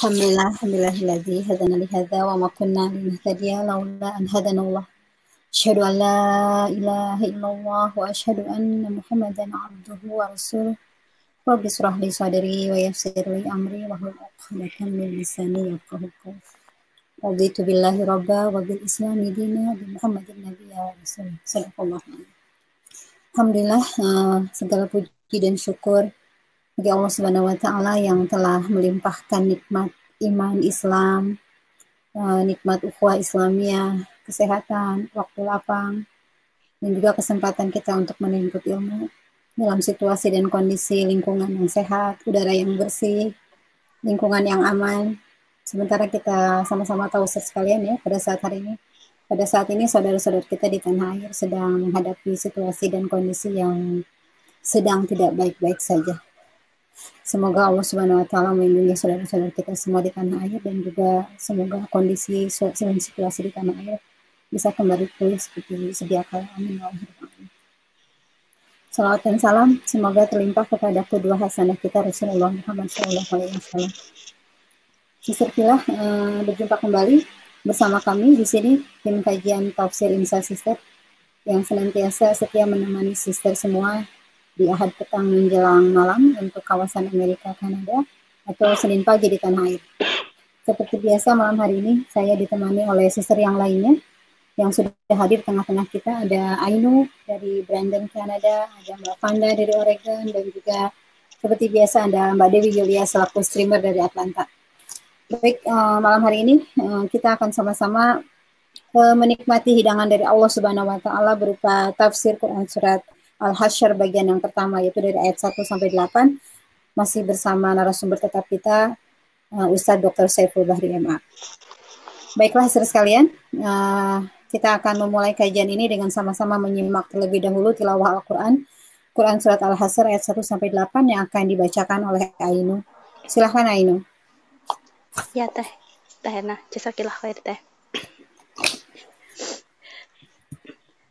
Alhamdulillah, alhamdulillah, alladhi hadana lihadha wa ma kunna linahtadiya laula an hadana Allah. Asyhadu an la ilaha illallah wa asyhadu wa rasuluh. Rabbi wa yassir amri wa hlul min lisani yafqahu qawli. Billahi rabba wa bil islami dina Muhammadin nabiyya wa rasul. Sallallahu eh, segala puji dan syukur bagi Allah Subhanahu wa taala yang telah melimpahkan nikmat iman Islam, uh, nikmat ukhuwah Islamiyah, kesehatan, waktu lapang dan juga kesempatan kita untuk menuntut ilmu dalam situasi dan kondisi lingkungan yang sehat, udara yang bersih, lingkungan yang aman. Sementara kita sama-sama tahu sekalian ya pada saat hari ini pada saat ini saudara-saudara kita di tanah air sedang menghadapi situasi dan kondisi yang sedang tidak baik-baik saja. Semoga Allah Subhanahu wa taala melindungi saudara-saudara kita semua di tanah air dan juga semoga kondisi situasi di tanah air bisa kembali pulih seperti sedia kala. Amin. Ya Salawat dan salam semoga terlimpah kepada kedua hasanah kita Rasulullah Muhammad SAW. Sisir Filah uh, berjumpa kembali bersama kami di sini tim kajian tafsir Insa Sister yang senantiasa setia menemani sister semua di ahad petang menjelang malam untuk kawasan Amerika Kanada atau Senin pagi di tanah air. Seperti biasa malam hari ini saya ditemani oleh sister yang lainnya yang sudah hadir tengah-tengah kita ada Ainu dari Brandon Kanada, ada Mbak Fanda dari Oregon dan juga seperti biasa ada Mbak Dewi Yulia selaku streamer dari Atlanta. Baik, uh, malam hari ini uh, kita akan sama-sama uh, menikmati hidangan dari Allah Subhanahu wa taala berupa tafsir Quran surat Al-Hasyr bagian yang pertama yaitu dari ayat 1 sampai 8 masih bersama narasumber tetap kita uh, Ustadz Dr. Saiful Bahri MA. Baiklah saudara sekalian, uh, kita akan memulai kajian ini dengan sama-sama menyimak terlebih dahulu tilawah Al-Quran Quran surat Al-Hasyr ayat 1 sampai 8 yang akan dibacakan oleh Ainu. Silahkan Ainu. Ya teh, teh nah, jasakillah khair teh.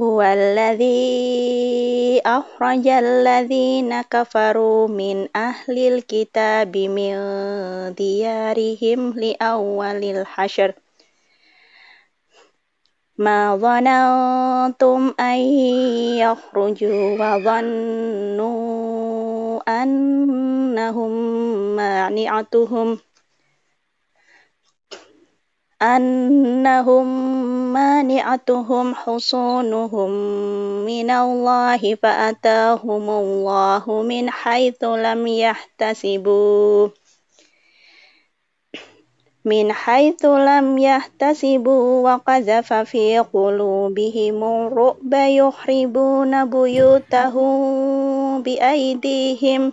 هو الذي أخرج الذين كفروا من أهل الكتاب من ديارهم لأول الحشر ما ظننتم أن يخرجوا وظنوا أنهم مانعتهم أنهم مانعتهم حصونهم من الله فأتاهم الله من حيث لم يحتسبوا من حيث لم يحتسبوا وقذف في قلوبهم الرعب يخربون بيوتهم بأيديهم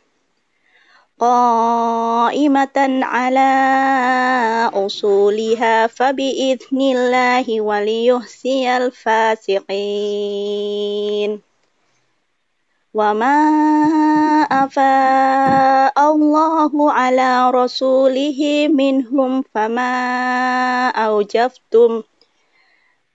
قائمة على أصولها فبإذن الله وليهزي الفاسقين. وما أفاء الله على رسوله منهم فما أوجفتم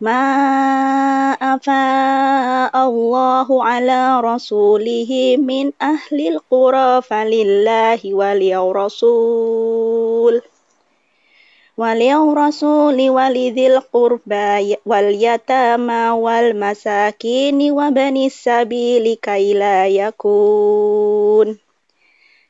ما أفاء الله على رسوله من أهل القرى فلله وللرسول وللرسول ولذي القربى واليتامى والمساكين وبن السبيل كي لا يكون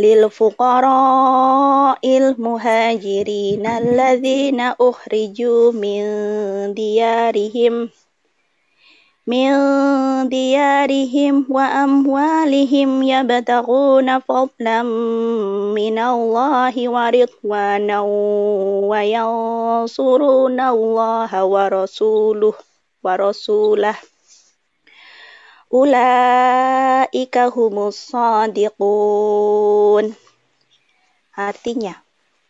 lil fuqara'il muhajirin alladzina ukhriju min diyarihim min diyarihim wa amwalihim yabtaghuna fadlan minallahi wa ridwanan wa yansuruna Allah wa rasuluh wa rasulah. Ulaika humus sadiqun. Artinya,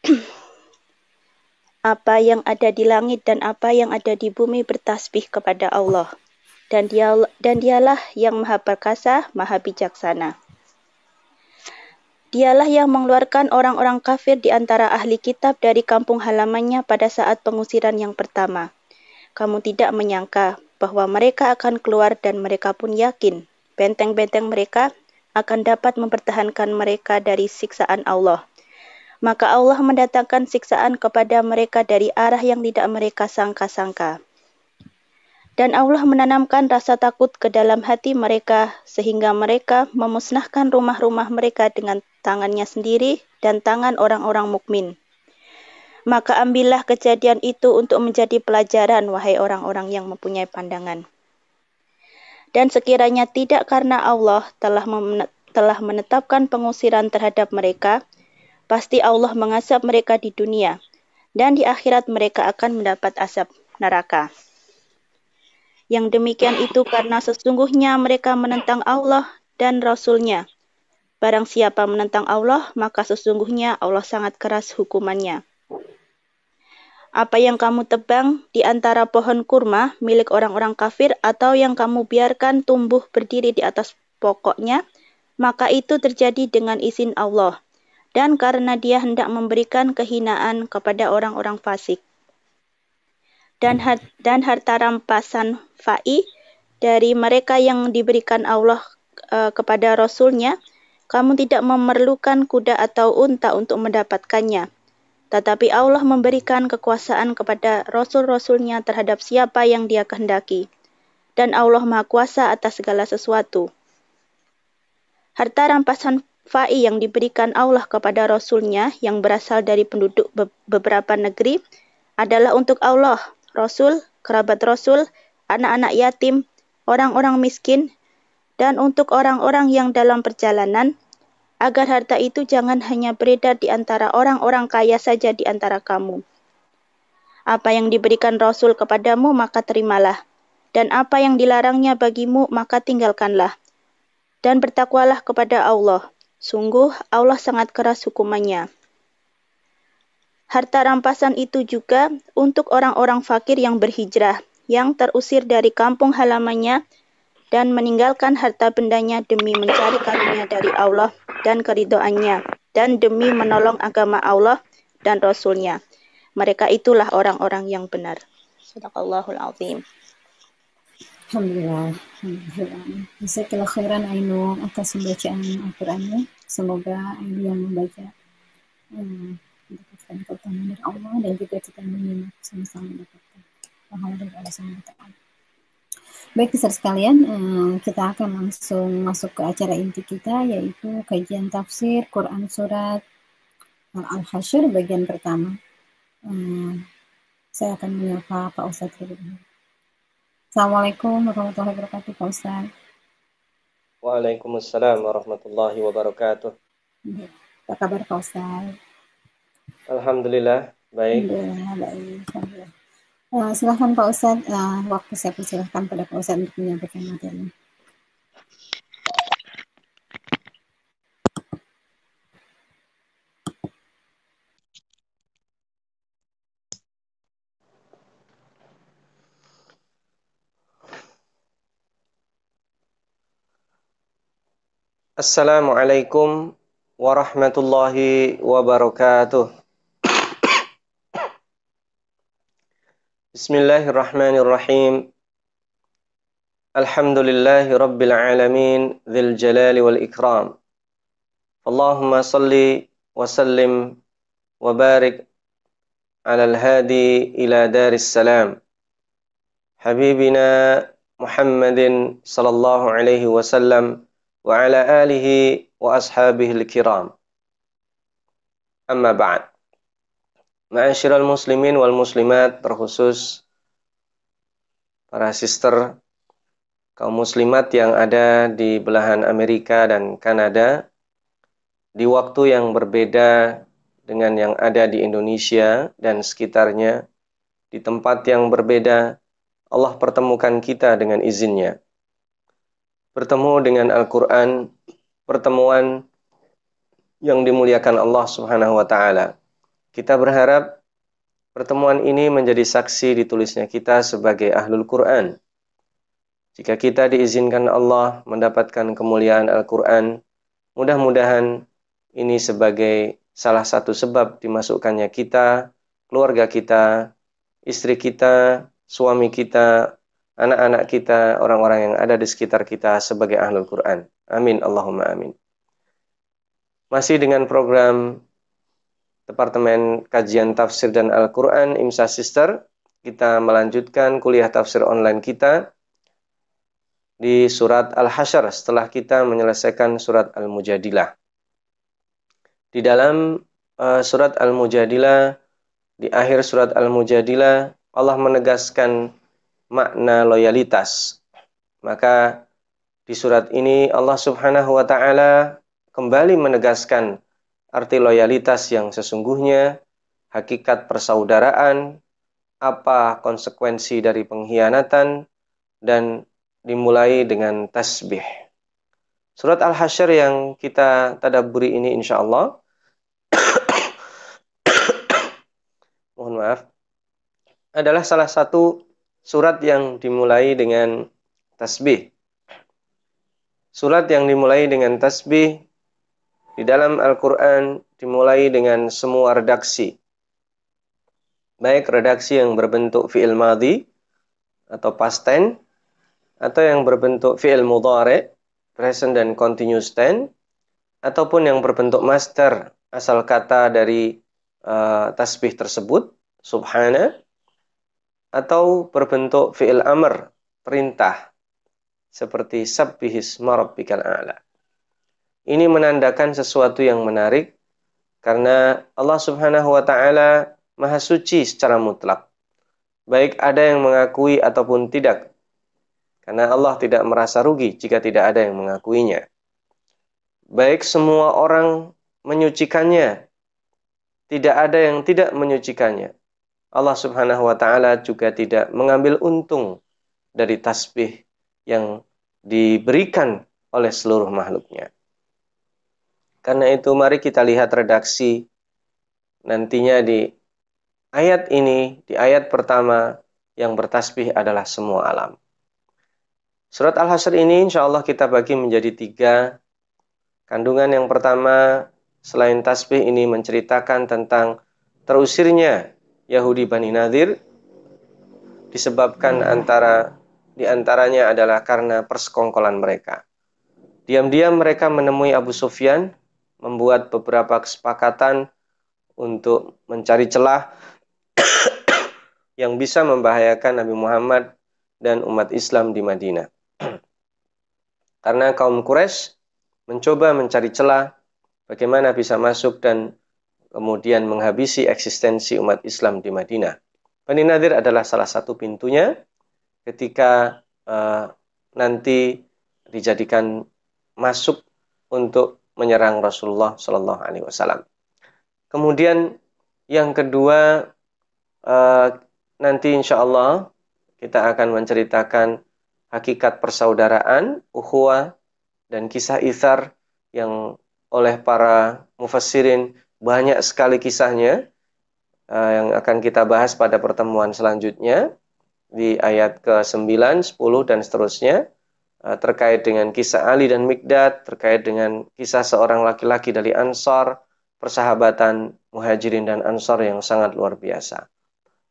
apa yang ada di langit dan apa yang ada di bumi bertasbih kepada Allah. Dan, dia, dan dialah yang maha perkasa, maha bijaksana. Dialah yang mengeluarkan orang-orang kafir di antara ahli kitab dari kampung halamannya pada saat pengusiran yang pertama. Kamu tidak menyangka bahwa mereka akan keluar dan mereka pun yakin benteng-benteng mereka akan dapat mempertahankan mereka dari siksaan Allah. Maka Allah mendatangkan siksaan kepada mereka dari arah yang tidak mereka sangka-sangka. Dan Allah menanamkan rasa takut ke dalam hati mereka sehingga mereka memusnahkan rumah-rumah mereka dengan tangannya sendiri dan tangan orang-orang mukmin. Maka ambillah kejadian itu untuk menjadi pelajaran, wahai orang-orang yang mempunyai pandangan. Dan sekiranya tidak karena Allah telah telah menetapkan pengusiran terhadap mereka, pasti Allah mengasap mereka di dunia, dan di akhirat mereka akan mendapat asap neraka. Yang demikian itu karena sesungguhnya mereka menentang Allah dan Rasul-Nya. Barang siapa menentang Allah, maka sesungguhnya Allah sangat keras hukumannya. Apa yang kamu tebang di antara pohon kurma milik orang-orang kafir atau yang kamu biarkan tumbuh berdiri di atas pokoknya, maka itu terjadi dengan izin Allah. Dan karena dia hendak memberikan kehinaan kepada orang-orang fasik. Dan, dan harta rampasan fa'i dari mereka yang diberikan Allah uh, kepada Rasulnya, kamu tidak memerlukan kuda atau unta untuk mendapatkannya tetapi Allah memberikan kekuasaan kepada rasul-rasulnya terhadap siapa yang dia kehendaki. Dan Allah Maha Kuasa atas segala sesuatu. Harta rampasan fa'i yang diberikan Allah kepada Rasulnya yang berasal dari penduduk be beberapa negeri adalah untuk Allah, Rasul, kerabat Rasul, anak-anak yatim, orang-orang miskin, dan untuk orang-orang yang dalam perjalanan, agar harta itu jangan hanya beredar di antara orang-orang kaya saja di antara kamu. Apa yang diberikan Rasul kepadamu, maka terimalah. Dan apa yang dilarangnya bagimu, maka tinggalkanlah. Dan bertakwalah kepada Allah. Sungguh, Allah sangat keras hukumannya. Harta rampasan itu juga untuk orang-orang fakir yang berhijrah, yang terusir dari kampung halamannya, dan meninggalkan harta bendanya demi mencari karunia dari Allah dan keridoannya, dan demi menolong agama Allah dan Rasulnya. Mereka itulah orang-orang yang benar. Sadaqallahul azim. Alhamdulillah. Alhamdulillah. khairan Ainu atas pembacaan Al-Qurannya. Semoga Ainu yang membaca hmm, mendapatkan keutamaan dari Allah dan juga kita menyimak sama-sama mendapatkan pahala dari Allah. Baik, besar sekalian, eh, kita akan langsung masuk ke acara inti kita, yaitu kajian tafsir Quran Surat Al-Hashr bagian pertama. Eh, Saya akan menyapa Pak Ustadz terlebih Assalamualaikum warahmatullahi wabarakatuh Pak Ustadz. Waalaikumsalam warahmatullahi wabarakatuh. Apa kabar Pak Ustadz? Alhamdulillah, baik. Alhamdulillah, baik. Alhamdulillah. Uh, silahkan Pak Ustadz, uh, waktu saya persilahkan pada Pak Ustadz untuk menyampaikan materi. Assalamualaikum warahmatullahi wabarakatuh. بسم الله الرحمن الرحيم الحمد لله رب العالمين ذي الجلال والإكرام اللهم صل وسلم وبارك على الهادي إلى دار السلام حبيبنا محمد صلى الله عليه وسلم وعلى آله وأصحابه الكرام أما بعد Ma'asyiral muslimin wal muslimat terkhusus para sister kaum muslimat yang ada di belahan Amerika dan Kanada di waktu yang berbeda dengan yang ada di Indonesia dan sekitarnya di tempat yang berbeda Allah pertemukan kita dengan izinnya bertemu dengan Al-Quran, pertemuan yang dimuliakan Allah Subhanahu wa Ta'ala. Kita berharap pertemuan ini menjadi saksi ditulisnya kita sebagai Ahlul Quran. Jika kita diizinkan Allah mendapatkan kemuliaan Al-Quran, mudah-mudahan ini sebagai salah satu sebab dimasukkannya kita, keluarga kita, istri kita, suami kita, anak-anak kita, orang-orang yang ada di sekitar kita sebagai ahlul Quran. Amin, Allahumma amin. Masih dengan program Departemen Kajian Tafsir dan Al-Quran IMSA Sister, kita melanjutkan kuliah tafsir online kita di surat Al-Hasyr setelah kita menyelesaikan surat Al-Mujadilah. Di dalam uh, surat Al-Mujadilah, di akhir surat Al-Mujadilah, Allah menegaskan makna loyalitas. Maka di surat ini Allah Subhanahu wa taala kembali menegaskan arti loyalitas yang sesungguhnya, hakikat persaudaraan, apa konsekuensi dari pengkhianatan dan dimulai dengan tasbih. Surat Al-Hasyr yang kita tadaburi ini insya Allah mohon maaf adalah salah satu surat yang dimulai dengan tasbih. Surat yang dimulai dengan tasbih di dalam Al-Quran dimulai dengan semua redaksi. Baik redaksi yang berbentuk fi'il madhi atau past tense atau yang berbentuk fi'il mudhari, present dan continuous tense ataupun yang berbentuk master asal kata dari uh, tasbih tersebut subhana atau berbentuk fi'il amr, perintah, seperti sabbihis marabbikal a'la. Ini menandakan sesuatu yang menarik karena Allah Subhanahu wa taala Maha suci secara mutlak. Baik ada yang mengakui ataupun tidak. Karena Allah tidak merasa rugi jika tidak ada yang mengakuinya. Baik semua orang menyucikannya, tidak ada yang tidak menyucikannya. Allah Subhanahu wa taala juga tidak mengambil untung dari tasbih yang diberikan oleh seluruh makhluknya. Karena itu mari kita lihat redaksi nantinya di ayat ini, di ayat pertama yang bertasbih adalah semua alam. Surat Al-Hasr ini insya Allah kita bagi menjadi tiga. Kandungan yang pertama selain tasbih ini menceritakan tentang terusirnya Yahudi Bani Nadir disebabkan antara di antaranya adalah karena persekongkolan mereka. Diam-diam mereka menemui Abu Sufyan, membuat beberapa kesepakatan untuk mencari celah yang bisa membahayakan Nabi Muhammad dan umat Islam di Madinah. Karena kaum Quraisy mencoba mencari celah bagaimana bisa masuk dan kemudian menghabisi eksistensi umat Islam di Madinah. Bani Nadir adalah salah satu pintunya ketika uh, nanti dijadikan masuk untuk menyerang Rasulullah Shallallahu Alaihi Wasallam. Kemudian yang kedua uh, nanti insya Allah kita akan menceritakan hakikat persaudaraan, ukhuwah, dan kisah ithar yang oleh para mufassirin banyak sekali kisahnya uh, yang akan kita bahas pada pertemuan selanjutnya di ayat ke-9, 10 dan seterusnya terkait dengan kisah Ali dan Mikdad, terkait dengan kisah seorang laki-laki dari Ansar, persahabatan Muhajirin dan Ansar yang sangat luar biasa.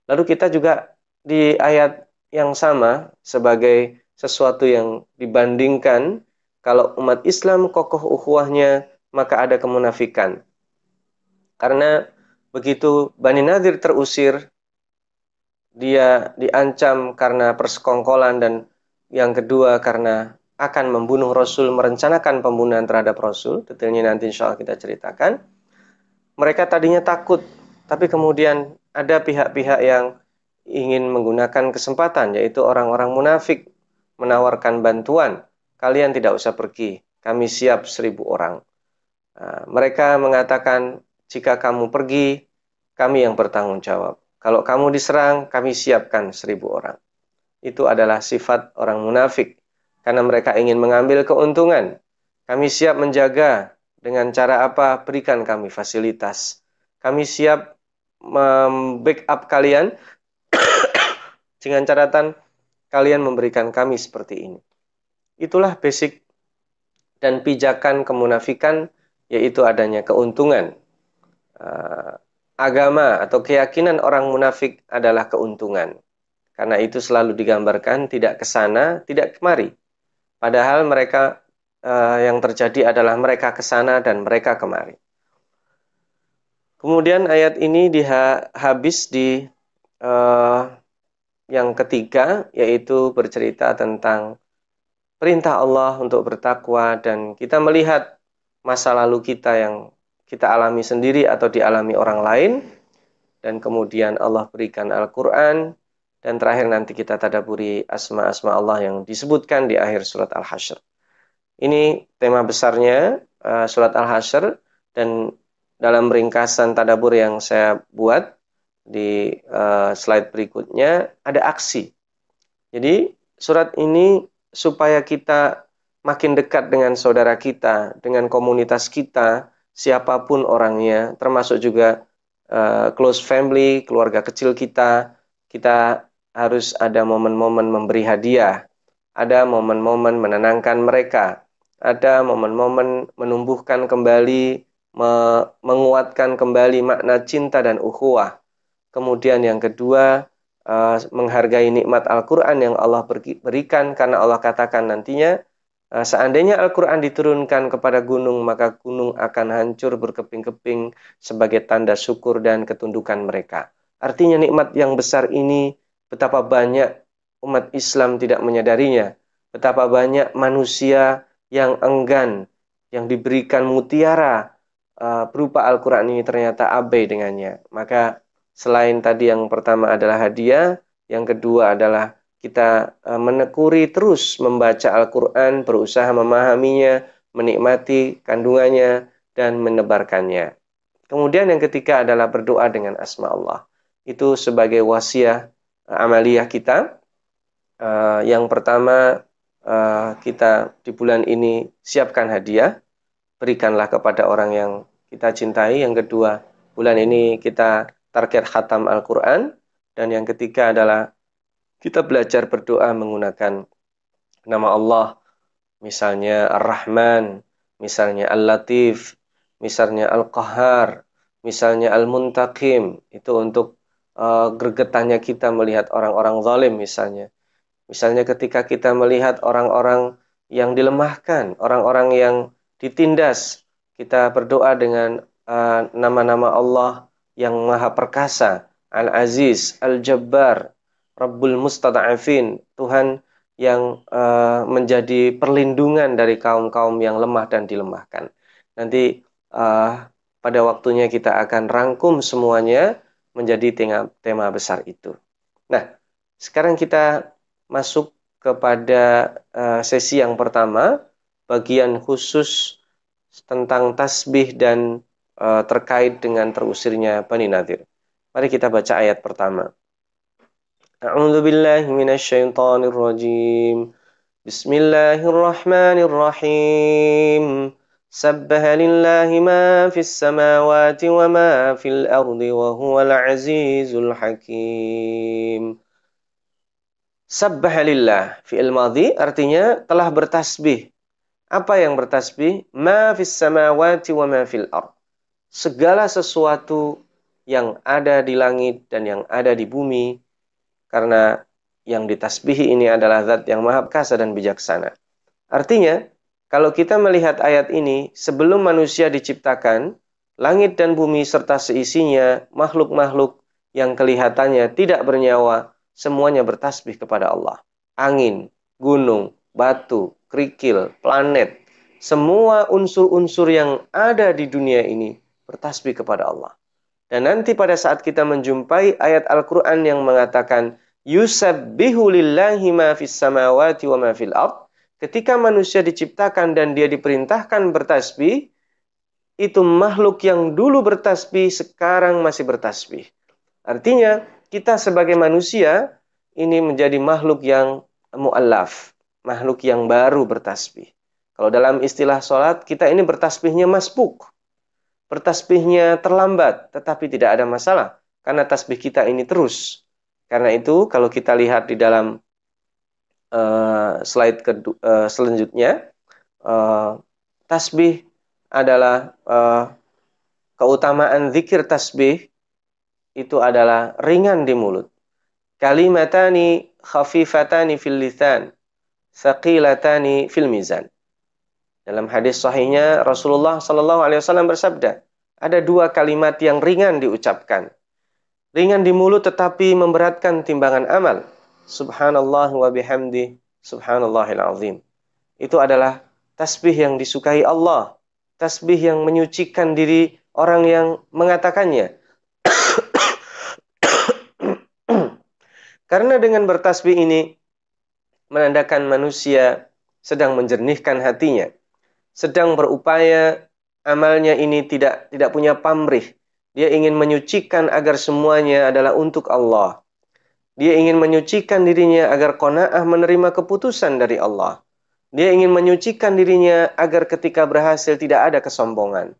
Lalu kita juga di ayat yang sama sebagai sesuatu yang dibandingkan kalau umat Islam kokoh ukhuwahnya maka ada kemunafikan. Karena begitu Bani Nadir terusir dia diancam karena persekongkolan dan yang kedua karena akan membunuh Rasul, merencanakan pembunuhan terhadap Rasul. Detailnya nanti insya Allah kita ceritakan. Mereka tadinya takut, tapi kemudian ada pihak-pihak yang ingin menggunakan kesempatan, yaitu orang-orang munafik menawarkan bantuan. Kalian tidak usah pergi, kami siap seribu orang. Nah, mereka mengatakan, jika kamu pergi, kami yang bertanggung jawab. Kalau kamu diserang, kami siapkan seribu orang. Itu adalah sifat orang munafik. Karena mereka ingin mengambil keuntungan. Kami siap menjaga dengan cara apa? Berikan kami fasilitas. Kami siap membackup kalian dengan catatan kalian memberikan kami seperti ini. Itulah basic dan pijakan kemunafikan yaitu adanya keuntungan. Uh, agama atau keyakinan orang munafik adalah keuntungan. Karena itu selalu digambarkan tidak ke sana, tidak kemari. Padahal mereka uh, yang terjadi adalah mereka ke sana dan mereka kemari. Kemudian ayat ini dihabis di uh, yang ketiga yaitu bercerita tentang perintah Allah untuk bertakwa dan kita melihat masa lalu kita yang kita alami sendiri atau dialami orang lain dan kemudian Allah berikan Al-Qur'an dan terakhir nanti kita tadaburi asma-asma Allah yang disebutkan di akhir surat Al-Hasyr. Ini tema besarnya uh, surat Al-Hasyr dan dalam ringkasan tadabur yang saya buat di uh, slide berikutnya ada aksi. Jadi surat ini supaya kita makin dekat dengan saudara kita, dengan komunitas kita, siapa pun orangnya, termasuk juga uh, close family, keluarga kecil kita, kita harus ada momen-momen memberi hadiah, ada momen-momen menenangkan mereka, ada momen-momen menumbuhkan kembali, me menguatkan kembali makna cinta dan ukhuwah. Kemudian yang kedua, uh, menghargai nikmat Al-Quran yang Allah berikan karena Allah katakan nantinya, uh, seandainya Al-Quran diturunkan kepada gunung, maka gunung akan hancur berkeping-keping sebagai tanda syukur dan ketundukan mereka. Artinya nikmat yang besar ini, betapa banyak umat Islam tidak menyadarinya, betapa banyak manusia yang enggan, yang diberikan mutiara uh, berupa Al-Quran ini ternyata abai dengannya. Maka Selain tadi yang pertama adalah hadiah, yang kedua adalah kita e, menekuri terus membaca Al-Quran, berusaha memahaminya, menikmati kandungannya, dan menebarkannya. Kemudian yang ketiga adalah berdoa dengan asma Allah. Itu sebagai wasiat e, amaliyah kita. E, yang pertama, kita di bulan ini siapkan hadiah, berikanlah kepada orang yang kita cintai. Yang kedua, bulan ini kita target khatam Al-Quran. Dan yang ketiga adalah kita belajar berdoa menggunakan nama Allah. Misalnya Ar-Rahman, misalnya Al-Latif, misalnya Al-Qahar, misalnya Al-Muntaqim. Itu untuk uh, gregetannya kita melihat orang-orang zalim misalnya. Misalnya ketika kita melihat orang-orang yang dilemahkan, orang-orang yang ditindas, kita berdoa dengan uh, nama-nama uh, Allah yang maha perkasa, Al-Aziz, Al-Jabbar, Rabbul Mustada'afin, Tuhan yang uh, menjadi perlindungan dari kaum-kaum yang lemah dan dilemahkan. Nanti uh, pada waktunya kita akan rangkum semuanya menjadi tema, tema besar itu. Nah, sekarang kita masuk kepada uh, sesi yang pertama, bagian khusus tentang tasbih dan uh, terkait dengan terusirnya Bani Nadir. Mari kita baca ayat pertama. A'udzu billahi minasyaitonir rajim. Bismillahirrahmanirrahim. Ma fis samawati wa ma fil ardi wa huwal azizul hakim. Sabbaha lillah fi'il madhi artinya telah bertasbih. Apa yang bertasbih? Ma samawati wa ma fil ard. Segala sesuatu yang ada di langit dan yang ada di bumi karena yang ditasbihi ini adalah zat yang maha perkasa dan bijaksana. Artinya, kalau kita melihat ayat ini, sebelum manusia diciptakan, langit dan bumi serta seisinya, makhluk-makhluk yang kelihatannya tidak bernyawa, semuanya bertasbih kepada Allah. Angin, gunung, batu, kerikil, planet, semua unsur-unsur yang ada di dunia ini bertasbih kepada Allah. Dan nanti pada saat kita menjumpai ayat Al-Quran yang mengatakan, Yusabbihu lillahi ma fis samawati wa ma fil ard. Ketika manusia diciptakan dan dia diperintahkan bertasbih, itu makhluk yang dulu bertasbih sekarang masih bertasbih. Artinya, kita sebagai manusia ini menjadi makhluk yang mu'allaf, makhluk yang baru bertasbih. Kalau dalam istilah sholat, kita ini bertasbihnya masbuk. Bertasbihnya terlambat, tetapi tidak ada masalah. Karena tasbih kita ini terus. Karena itu, kalau kita lihat di dalam uh, slide kedua, uh, selanjutnya, uh, tasbih adalah uh, keutamaan zikir tasbih itu adalah ringan di mulut. Kalimatani khafifatani fil lisan, saqilatani fil mizan. Dalam hadis sahihnya Rasulullah Shallallahu Alaihi Wasallam bersabda, ada dua kalimat yang ringan diucapkan, ringan di mulut tetapi memberatkan timbangan amal. Subhanallah wa bihamdi, subhanallahil azim. Itu adalah tasbih yang disukai Allah, tasbih yang menyucikan diri orang yang mengatakannya. Karena dengan bertasbih ini menandakan manusia sedang menjernihkan hatinya sedang berupaya amalnya ini tidak tidak punya pamrih. Dia ingin menyucikan agar semuanya adalah untuk Allah. Dia ingin menyucikan dirinya agar kona'ah menerima keputusan dari Allah. Dia ingin menyucikan dirinya agar ketika berhasil tidak ada kesombongan.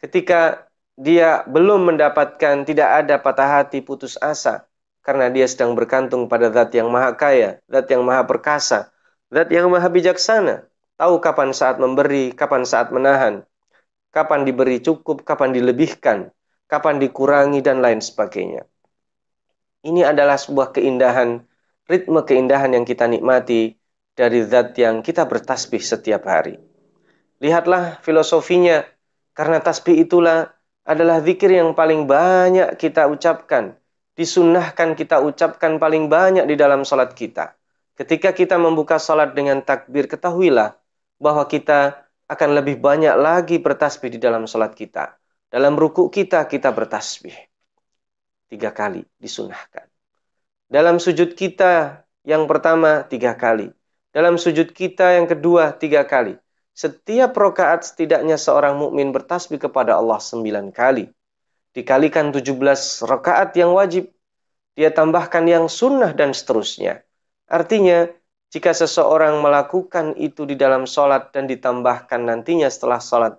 Ketika dia belum mendapatkan tidak ada patah hati putus asa karena dia sedang bergantung pada zat yang maha kaya, zat yang maha perkasa, zat yang maha bijaksana tahu kapan saat memberi, kapan saat menahan, kapan diberi cukup, kapan dilebihkan, kapan dikurangi, dan lain sebagainya. Ini adalah sebuah keindahan, ritme keindahan yang kita nikmati dari zat yang kita bertasbih setiap hari. Lihatlah filosofinya, karena tasbih itulah adalah zikir yang paling banyak kita ucapkan. Disunnahkan kita ucapkan paling banyak di dalam salat kita. Ketika kita membuka salat dengan takbir, ketahuilah bahwa kita akan lebih banyak lagi bertasbih di dalam sholat kita. Dalam ruku kita, kita bertasbih. Tiga kali disunahkan. Dalam sujud kita yang pertama, tiga kali. Dalam sujud kita yang kedua, tiga kali. Setiap rokaat setidaknya seorang mukmin bertasbih kepada Allah sembilan kali. Dikalikan tujuh belas rokaat yang wajib. Dia tambahkan yang sunnah dan seterusnya. Artinya, jika seseorang melakukan itu di dalam sholat dan ditambahkan nantinya setelah sholat,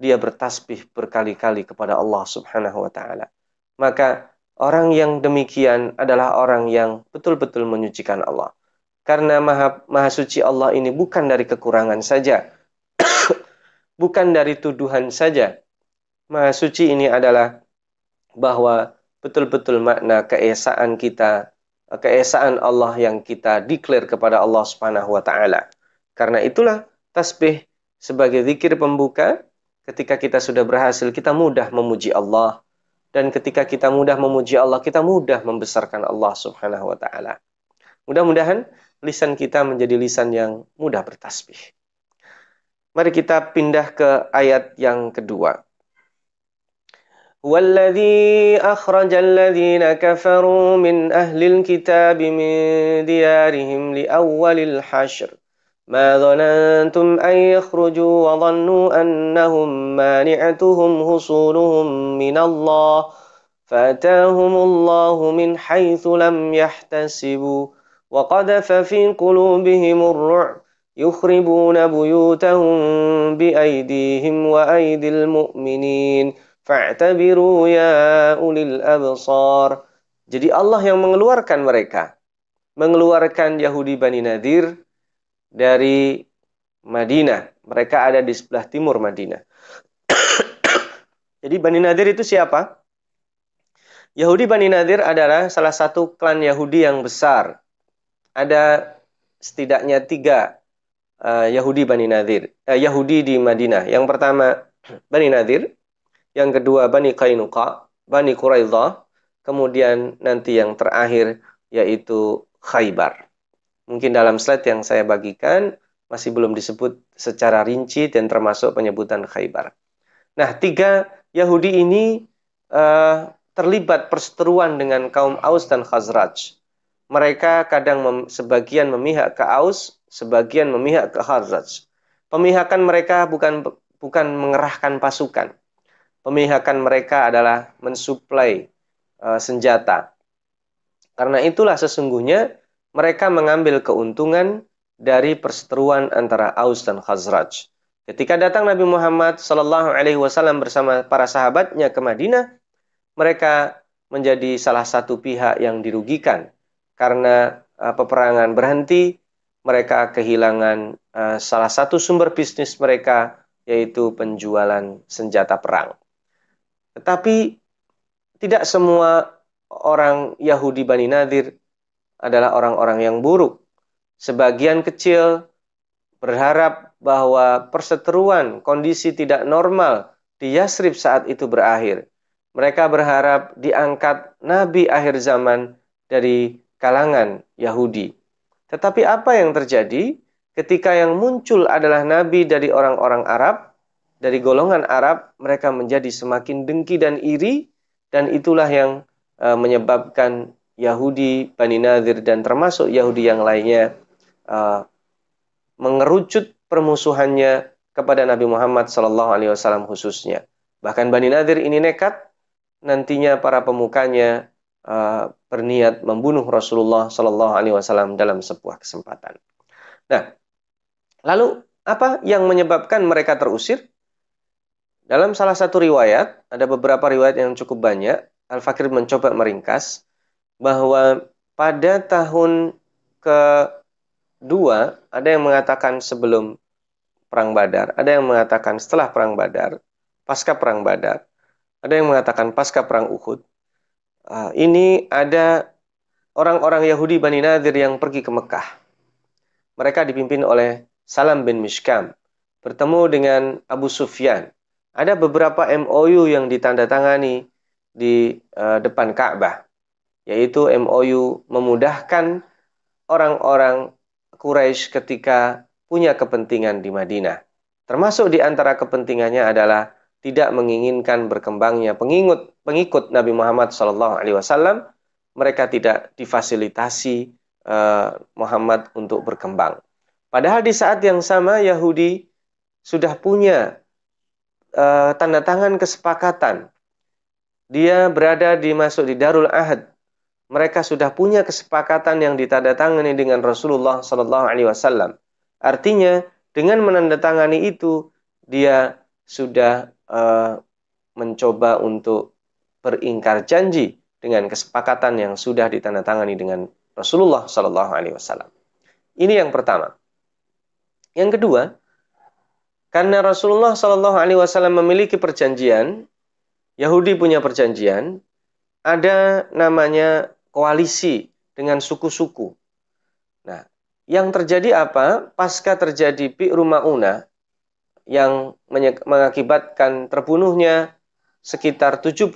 dia bertasbih berkali-kali kepada Allah subhanahu wa ta'ala. Maka orang yang demikian adalah orang yang betul-betul menyucikan Allah. Karena maha, maha suci Allah ini bukan dari kekurangan saja. bukan dari tuduhan saja. Maha suci ini adalah bahwa betul-betul makna keesaan kita keesaan Allah yang kita declare kepada Allah Subhanahu wa taala. Karena itulah tasbih sebagai zikir pembuka ketika kita sudah berhasil kita mudah memuji Allah dan ketika kita mudah memuji Allah kita mudah membesarkan Allah Subhanahu wa taala. Mudah-mudahan lisan kita menjadi lisan yang mudah bertasbih. Mari kita pindah ke ayat yang kedua. هو الذي أخرج الذين كفروا من أهل الكتاب من ديارهم لأول الحشر ما ظننتم أن يخرجوا وظنوا أنهم مانعتهم حصولهم من الله فأتاهم الله من حيث لم يحتسبوا وقذف في قلوبهم الرعب يخربون بيوتهم بأيديهم وأيدي المؤمنين Fa'tabiru ya ulil absar. Jadi Allah yang mengeluarkan mereka. Mengeluarkan Yahudi Bani Nadir dari Madinah. Mereka ada di sebelah timur Madinah. Jadi Bani Nadir itu siapa? Yahudi Bani Nadir adalah salah satu klan Yahudi yang besar. Ada setidaknya tiga uh, Yahudi Bani Nadir. Uh, Yahudi di Madinah. Yang pertama Bani Nadir yang kedua Bani Qainuqa, Bani Quraidah, kemudian nanti yang terakhir yaitu Khaybar. Mungkin dalam slide yang saya bagikan masih belum disebut secara rinci dan termasuk penyebutan Khaybar. Nah, tiga Yahudi ini uh, terlibat perseteruan dengan kaum Aus dan Khazraj. Mereka kadang mem sebagian memihak ke Aus, sebagian memihak ke Khazraj. Pemihakan mereka bukan bukan mengerahkan pasukan, pemihakan mereka adalah mensuplai uh, senjata. Karena itulah sesungguhnya mereka mengambil keuntungan dari perseteruan antara Aus dan Khazraj. Ketika datang Nabi Muhammad Shallallahu Alaihi Wasallam bersama para sahabatnya ke Madinah, mereka menjadi salah satu pihak yang dirugikan karena uh, peperangan berhenti. Mereka kehilangan uh, salah satu sumber bisnis mereka, yaitu penjualan senjata perang. Tetapi tidak semua orang Yahudi Bani Nadir adalah orang-orang yang buruk. Sebagian kecil berharap bahwa perseteruan kondisi tidak normal di Yasrib saat itu berakhir. Mereka berharap diangkat nabi akhir zaman dari kalangan Yahudi. Tetapi apa yang terjadi ketika yang muncul adalah nabi dari orang-orang Arab? dari golongan Arab mereka menjadi semakin dengki dan iri dan itulah yang uh, menyebabkan Yahudi Bani Nadir dan termasuk Yahudi yang lainnya uh, mengerucut permusuhannya kepada Nabi Muhammad Sallallahu Alaihi Wasallam khususnya. Bahkan Bani Nadir ini nekat nantinya para pemukanya uh, berniat membunuh Rasulullah Sallallahu Alaihi Wasallam dalam sebuah kesempatan. Nah, lalu apa yang menyebabkan mereka terusir? Dalam salah satu riwayat, ada beberapa riwayat yang cukup banyak, Al-Fakir mencoba meringkas bahwa pada tahun kedua, ada yang mengatakan sebelum Perang Badar, ada yang mengatakan setelah Perang Badar, pasca Perang Badar, ada yang mengatakan pasca Perang Uhud. Ah, ini ada orang-orang Yahudi Bani Nadir yang pergi ke Mekah. Mereka dipimpin oleh Salam bin Mishkam, bertemu dengan Abu Sufyan, ada beberapa MOU yang ditandatangani di uh, depan Ka'bah, yaitu MOU memudahkan orang-orang Quraisy ketika punya kepentingan di Madinah. Termasuk di antara kepentingannya adalah tidak menginginkan berkembangnya pengikut pengikut Nabi Muhammad SAW. Mereka tidak difasilitasi uh, Muhammad untuk berkembang. Padahal di saat yang sama Yahudi sudah punya uh, tanda tangan kesepakatan. Dia berada di masuk di Darul Ahad. Mereka sudah punya kesepakatan yang ditandatangani dengan Rasulullah Sallallahu Alaihi Wasallam. Artinya dengan menandatangani itu dia sudah uh, mencoba untuk beringkar janji dengan kesepakatan yang sudah ditandatangani dengan Rasulullah Sallallahu Alaihi Wasallam. Ini yang pertama. Yang kedua, karena Rasulullah Shallallahu Alaihi Wasallam memiliki perjanjian, Yahudi punya perjanjian, ada namanya koalisi dengan suku-suku. Nah, yang terjadi apa? Pasca terjadi Bi'ru Ma'una yang mengakibatkan terbunuhnya sekitar 70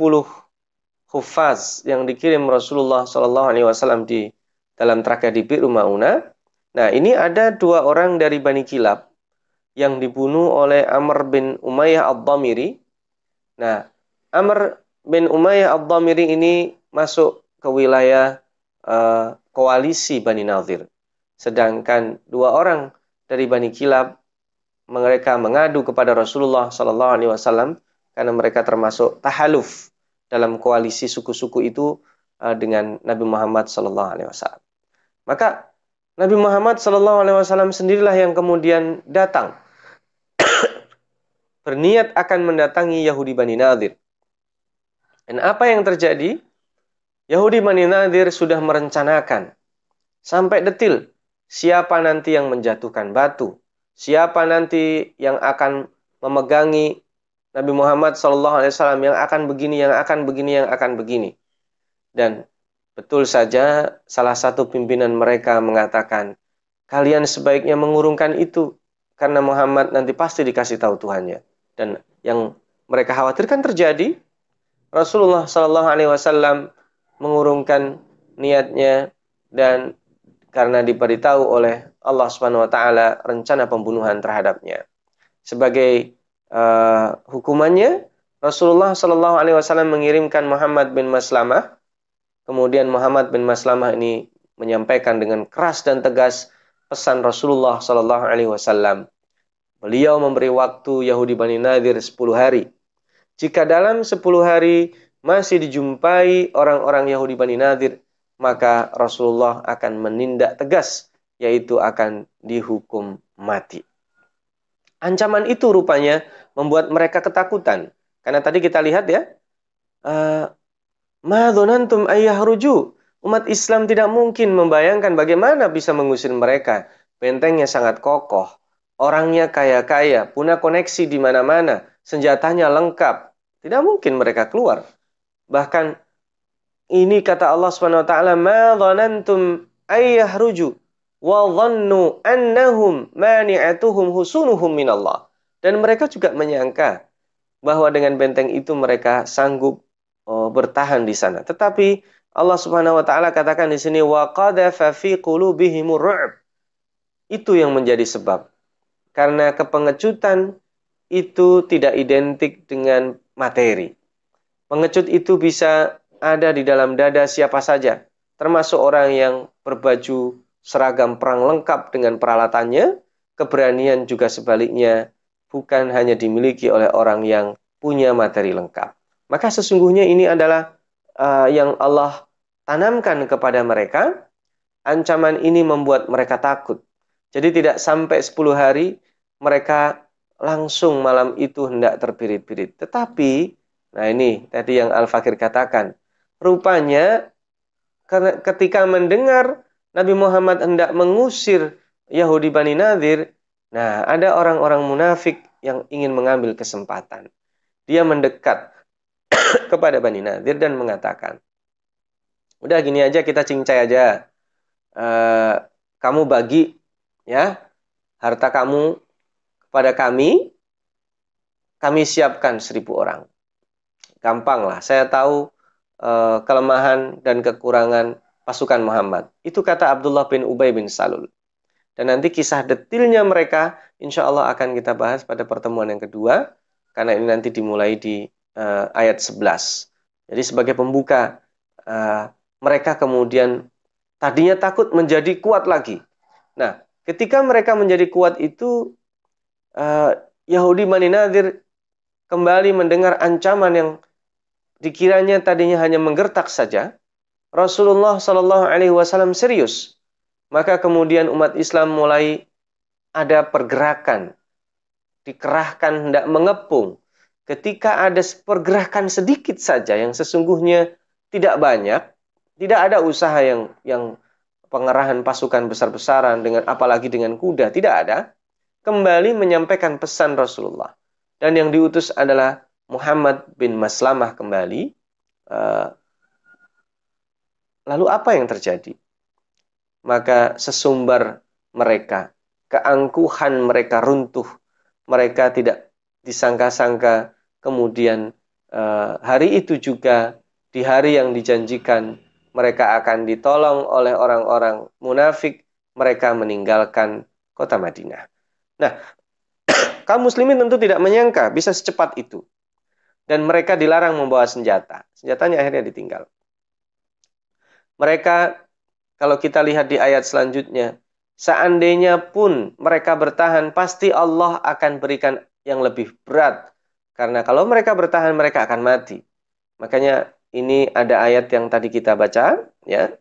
hufaz yang dikirim Rasulullah Shallallahu Alaihi Wasallam di dalam tragedi Bi'ru Ma'una. Nah, ini ada dua orang dari Bani Kilab yang dibunuh oleh Amr bin Umayyah Ad-Damiri. Nah, Amr bin Umayyah Ad-Dhamiri ini masuk ke wilayah uh, koalisi Bani Nadir. Sedangkan dua orang dari Bani Kilab mereka mengadu kepada Rasulullah Sallallahu Alaihi Wasallam karena mereka termasuk tahaluf dalam koalisi suku-suku itu uh, dengan Nabi Muhammad Sallallahu Alaihi Wasallam. Maka Nabi Muhammad Sallallahu Alaihi Wasallam sendirilah yang kemudian datang berniat akan mendatangi Yahudi Bani Nadir. Dan apa yang terjadi? Yahudi Bani Nadir sudah merencanakan sampai detil siapa nanti yang menjatuhkan batu, siapa nanti yang akan memegangi Nabi Muhammad SAW yang akan begini, yang akan begini, yang akan begini. Dan Betul saja salah satu pimpinan mereka mengatakan, kalian sebaiknya mengurungkan itu karena Muhammad nanti pasti dikasih tahu Tuhannya. Dan yang mereka khawatirkan terjadi, Rasulullah Wasallam mengurungkan niatnya dan karena diberitahu oleh Allah Subhanahu Wa Taala rencana pembunuhan terhadapnya. Sebagai uh, hukumannya, Rasulullah Shallallahu Alaihi Wasallam mengirimkan Muhammad bin Maslamah Kemudian Muhammad bin Maslamah ini menyampaikan dengan keras dan tegas pesan Rasulullah Sallallahu Alaihi Wasallam. Beliau memberi waktu Yahudi Bani Nadir 10 hari. Jika dalam 10 hari masih dijumpai orang-orang Yahudi Bani Nadir, maka Rasulullah akan menindak tegas, yaitu akan dihukum mati. Ancaman itu rupanya membuat mereka ketakutan. Karena tadi kita lihat ya, uh, Madonantum ayah ruju. Umat Islam tidak mungkin membayangkan bagaimana bisa mengusir mereka. Bentengnya sangat kokoh. Orangnya kaya-kaya, punya koneksi di mana-mana, senjatanya lengkap. Tidak mungkin mereka keluar. Bahkan ini kata Allah Subhanahu wa taala, "Ma dhanantum wa dhannu annahum mani'atuhum husunuhum minallah." Dan mereka juga menyangka bahwa dengan benteng itu mereka sanggup oh, bertahan di sana. Tetapi Allah Subhanahu wa taala katakan di sini wa qadhafa fi qulubihimur ru'b. Itu yang menjadi sebab. Karena kepengecutan itu tidak identik dengan materi. Pengecut itu bisa ada di dalam dada siapa saja, termasuk orang yang berbaju seragam perang lengkap dengan peralatannya, keberanian juga sebaliknya bukan hanya dimiliki oleh orang yang punya materi lengkap. Maka sesungguhnya ini adalah uh, yang Allah tanamkan kepada mereka. Ancaman ini membuat mereka takut. Jadi tidak sampai 10 hari mereka langsung malam itu hendak terpirit-pirit. Tetapi, nah ini tadi yang Al-Fakir katakan, rupanya ketika mendengar Nabi Muhammad hendak mengusir Yahudi Bani Nadir, nah ada orang-orang munafik yang ingin mengambil kesempatan. Dia mendekat kepada Bani Nadir dan mengatakan, udah gini aja kita cincai aja, uh, kamu bagi ya harta kamu kepada kami, kami siapkan seribu orang. Gampang lah, saya tahu uh, kelemahan dan kekurangan pasukan Muhammad. Itu kata Abdullah bin Ubay bin Salul. Dan nanti kisah detilnya mereka insya Allah akan kita bahas pada pertemuan yang kedua. Karena ini nanti dimulai di uh, ayat 11. Jadi sebagai pembuka, uh, mereka kemudian tadinya takut menjadi kuat lagi. Nah, ketika mereka menjadi kuat itu, uh, Yahudi Bani Nadir kembali mendengar ancaman yang dikiranya tadinya hanya menggertak saja. Rasulullah Shallallahu Alaihi Wasallam serius. Maka kemudian umat Islam mulai ada pergerakan, dikerahkan hendak mengepung ketika ada pergerakan sedikit saja yang sesungguhnya tidak banyak, tidak ada usaha yang yang pengerahan pasukan besar-besaran dengan apalagi dengan kuda, tidak ada, kembali menyampaikan pesan Rasulullah. Dan yang diutus adalah Muhammad bin Maslamah kembali. Eh, lalu apa yang terjadi? Maka sesumbar mereka, keangkuhan mereka runtuh. Mereka tidak disangka-sangka kemudian uh, hari itu juga di hari yang dijanjikan mereka akan ditolong oleh orang-orang munafik, mereka meninggalkan kota Madinah. Nah, kaum muslimin tentu tidak menyangka bisa secepat itu. Dan mereka dilarang membawa senjata. Senjatanya akhirnya ditinggal. Mereka kalau kita lihat di ayat selanjutnya, seandainya pun mereka bertahan, pasti Allah akan berikan yang lebih berat. Karena kalau mereka bertahan, mereka akan mati. Makanya ini ada ayat yang tadi kita baca, ya.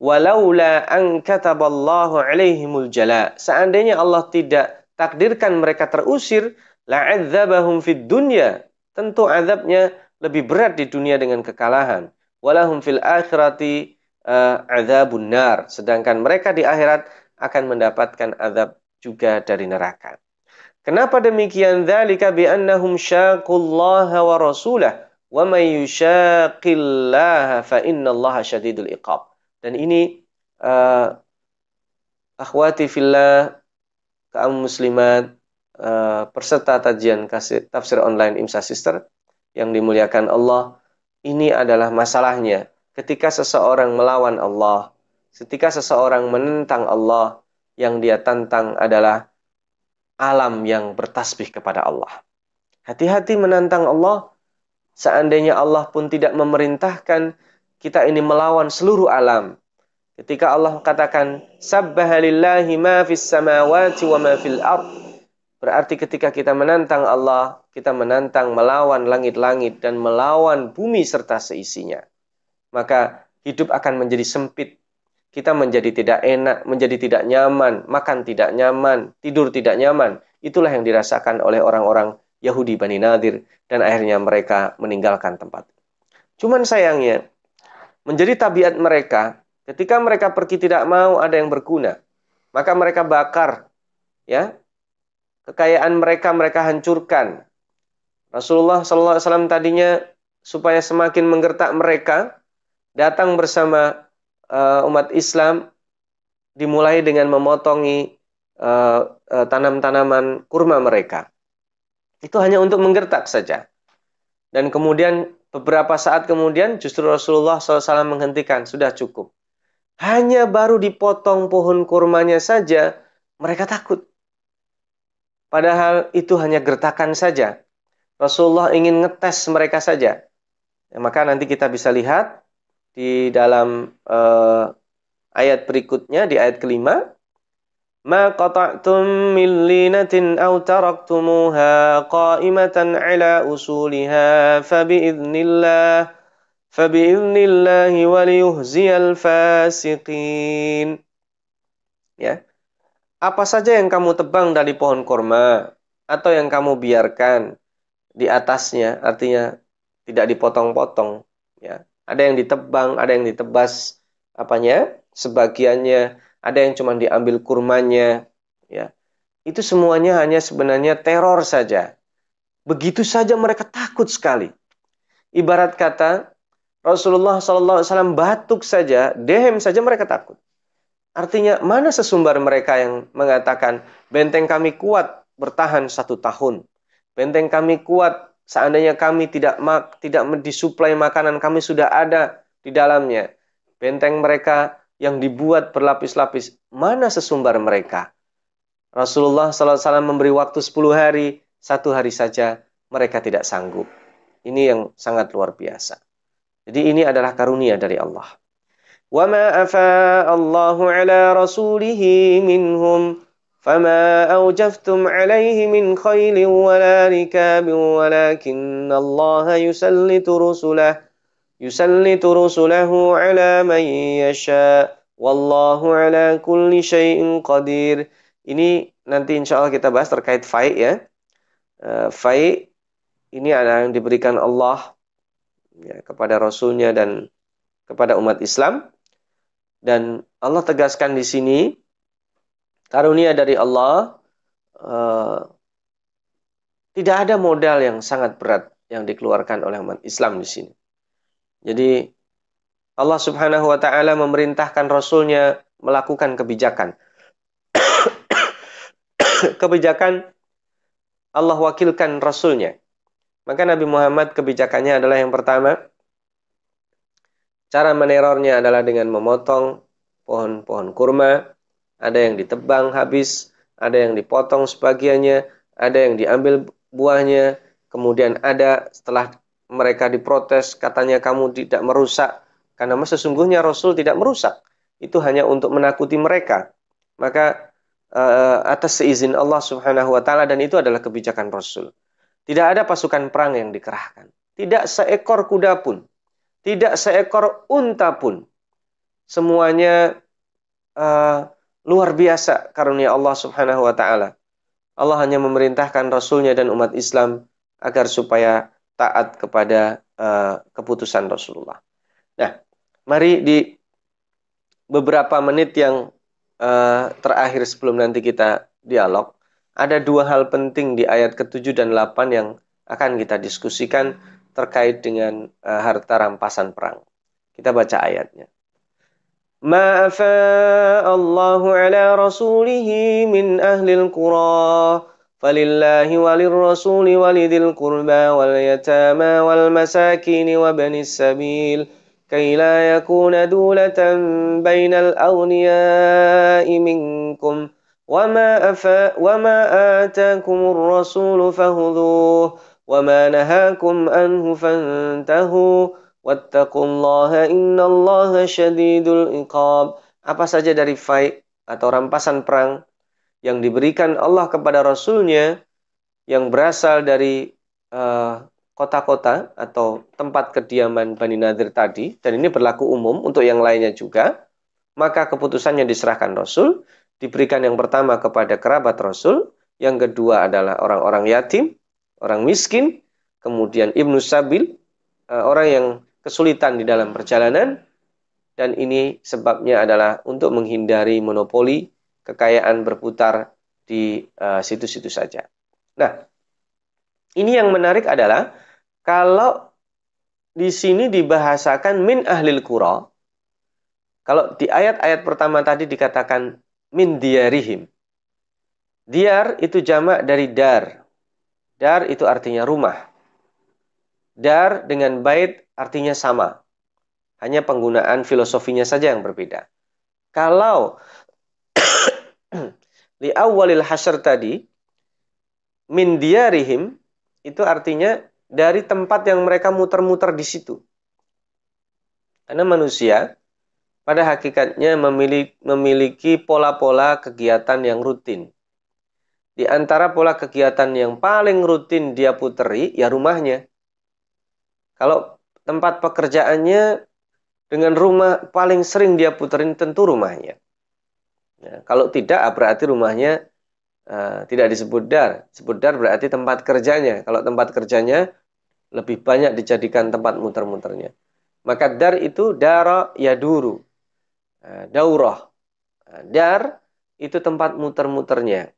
Walaula an kataballahu alaihimul jala. Seandainya Allah tidak takdirkan mereka terusir, la'adzabahum fid dunya. Tentu azabnya lebih berat di dunia dengan kekalahan. Walahum fil akhirati uh, azabun nar. Sedangkan mereka di akhirat akan mendapatkan azab juga dari neraka. Kenapa demikian? Dzalika bi annahum syaqullaha wa rasulah wa may yushaqillaha fa innallaha syadidul iqab. Dan ini uh, akhwati fillah kaum muslimat uh, peserta tajian tafsir online Imsa Sister yang dimuliakan Allah, ini adalah masalahnya ketika seseorang melawan Allah, ketika seseorang menentang Allah, yang dia tantang adalah alam yang bertasbih kepada Allah. Hati-hati menantang Allah, seandainya Allah pun tidak memerintahkan kita ini melawan seluruh alam. Ketika Allah katakan, Sabbahalillahi ma fis samawati wa ma fil. Berarti ketika kita menantang Allah, kita menantang melawan langit-langit dan melawan bumi serta seisinya maka hidup akan menjadi sempit. Kita menjadi tidak enak, menjadi tidak nyaman, makan tidak nyaman, tidur tidak nyaman. Itulah yang dirasakan oleh orang-orang Yahudi Bani Nadir dan akhirnya mereka meninggalkan tempat. Cuman sayangnya, menjadi tabiat mereka, ketika mereka pergi tidak mau ada yang berguna, maka mereka bakar, ya, kekayaan mereka mereka hancurkan. Rasulullah SAW tadinya supaya semakin menggertak mereka, datang bersama uh, umat Islam dimulai dengan memotongi uh, uh, tanam-tanaman kurma mereka. Itu hanya untuk menggertak saja. Dan kemudian beberapa saat kemudian justru Rasulullah SAW menghentikan, sudah cukup. Hanya baru dipotong pohon kurmanya saja, mereka takut. Padahal itu hanya gertakan saja. Rasulullah ingin ngetes mereka saja. Ya, maka nanti kita bisa lihat di dalam uh, ayat berikutnya di ayat kelima ma qata'tum min linatin aw taraktumuha qa'imatan ala usuliha fa bi'iznillah fa bi'iznillahi wa liyuhziyal fasiqin ya apa saja yang kamu tebang dari pohon korma atau yang kamu biarkan di atasnya artinya tidak dipotong-potong ya ada yang ditebang, ada yang ditebas apanya? Sebagiannya, ada yang cuma diambil kurmanya, ya. Itu semuanya hanya sebenarnya teror saja. Begitu saja mereka takut sekali. Ibarat kata Rasulullah SAW batuk saja, dehem saja mereka takut. Artinya mana sesumbar mereka yang mengatakan benteng kami kuat bertahan satu tahun. Benteng kami kuat Seandainya kami tidak mak, tidak disuplai makanan, kami sudah ada di dalamnya. Benteng mereka yang dibuat berlapis-lapis, mana sesumbar mereka? Rasulullah SAW memberi waktu 10 hari, satu hari saja mereka tidak sanggup. Ini yang sangat luar biasa. Jadi ini adalah karunia dari Allah. وَمَا أَفَاءَ اللَّهُ عَلَى رَسُولِهِ مِنْهُمْ فما أوجفتم عليه من خيل ولا ركاب ولكن الله يسلط رسله يسلط رسله على من يشاء والله على كل شيء قدير ini nanti insya Allah kita bahas terkait faid ya uh, faid ini adalah yang diberikan Allah ya, kepada Rasulnya dan kepada umat Islam dan Allah tegaskan di sini karunia dari Allah uh, tidak ada modal yang sangat berat yang dikeluarkan oleh umat Islam di sini. Jadi Allah Subhanahu wa taala memerintahkan rasulnya melakukan kebijakan. kebijakan Allah wakilkan rasulnya. Maka Nabi Muhammad kebijakannya adalah yang pertama cara menerornya adalah dengan memotong pohon-pohon kurma. Ada yang ditebang habis, ada yang dipotong sebagiannya, ada yang diambil buahnya, kemudian ada setelah mereka diprotes katanya kamu tidak merusak. Karena sesungguhnya Rasul tidak merusak. Itu hanya untuk menakuti mereka. Maka uh, atas seizin Allah Subhanahu wa taala dan itu adalah kebijakan Rasul. Tidak ada pasukan perang yang dikerahkan. Tidak seekor kuda pun tidak seekor unta pun. Semuanya uh, luar biasa karunia Allah Subhanahu wa taala. Allah hanya memerintahkan Rasulnya dan umat Islam agar supaya taat kepada uh, keputusan Rasulullah. Nah, mari di beberapa menit yang uh, terakhir sebelum nanti kita dialog, ada dua hal penting di ayat ke-7 dan 8 yang akan kita diskusikan terkait dengan uh, harta rampasan perang. Kita baca ayatnya. ما أفاء الله على رسوله من أهل القرى فلله وللرسول ولذي القربى واليتامى والمساكين وابن السبيل كي لا يكون دولة بين الأغنياء منكم وما, أفاء وما آتاكم الرسول فهذوه وما نهاكم عنه فانتهوا Wattaqullaha innallaha syadidul iqab. Apa saja dari fight atau rampasan perang yang diberikan Allah kepada Rasulnya yang berasal dari uh, kota-kota atau tempat kediaman Bani Nadir tadi, dan ini berlaku umum untuk yang lainnya juga, maka keputusannya diserahkan Rasul, diberikan yang pertama kepada kerabat Rasul, yang kedua adalah orang-orang yatim, orang miskin, kemudian Ibnu Sabil, uh, orang yang kesulitan di dalam perjalanan dan ini sebabnya adalah untuk menghindari monopoli kekayaan berputar di eh, situ-situ uh, saja. Nah, ini yang menarik adalah kalau di sini dibahasakan min ahlil qura. Kalau di ayat-ayat pertama tadi dikatakan min diarihim. Diar itu jamak dari dar. Dar itu artinya rumah. Dar dengan bait artinya sama. Hanya penggunaan filosofinya saja yang berbeda. Kalau di awalil hasyr tadi, min diarihim, itu artinya dari tempat yang mereka muter-muter di situ. Karena manusia pada hakikatnya memiliki, memiliki pola-pola kegiatan yang rutin. Di antara pola kegiatan yang paling rutin dia puteri, ya rumahnya. Kalau tempat pekerjaannya dengan rumah paling sering dia puterin tentu rumahnya. Ya, kalau tidak berarti rumahnya uh, tidak disebut dar. Disebut dar berarti tempat kerjanya. Kalau tempat kerjanya lebih banyak dijadikan tempat muter-muternya. Maka dar itu dara yaduru. Uh, daurah. Uh, dar itu tempat muter-muternya.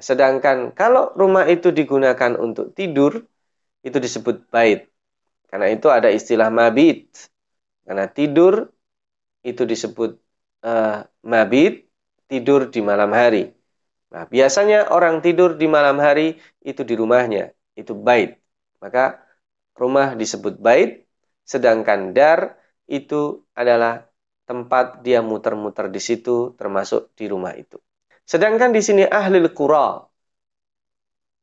Sedangkan kalau rumah itu digunakan untuk tidur, itu disebut bait. Karena itu ada istilah mabit. Karena tidur itu disebut uh, mabit, tidur di malam hari. Nah, biasanya orang tidur di malam hari itu di rumahnya, itu bait. Maka rumah disebut bait, sedangkan dar itu adalah tempat dia muter-muter di situ termasuk di rumah itu. Sedangkan di sini ahli qura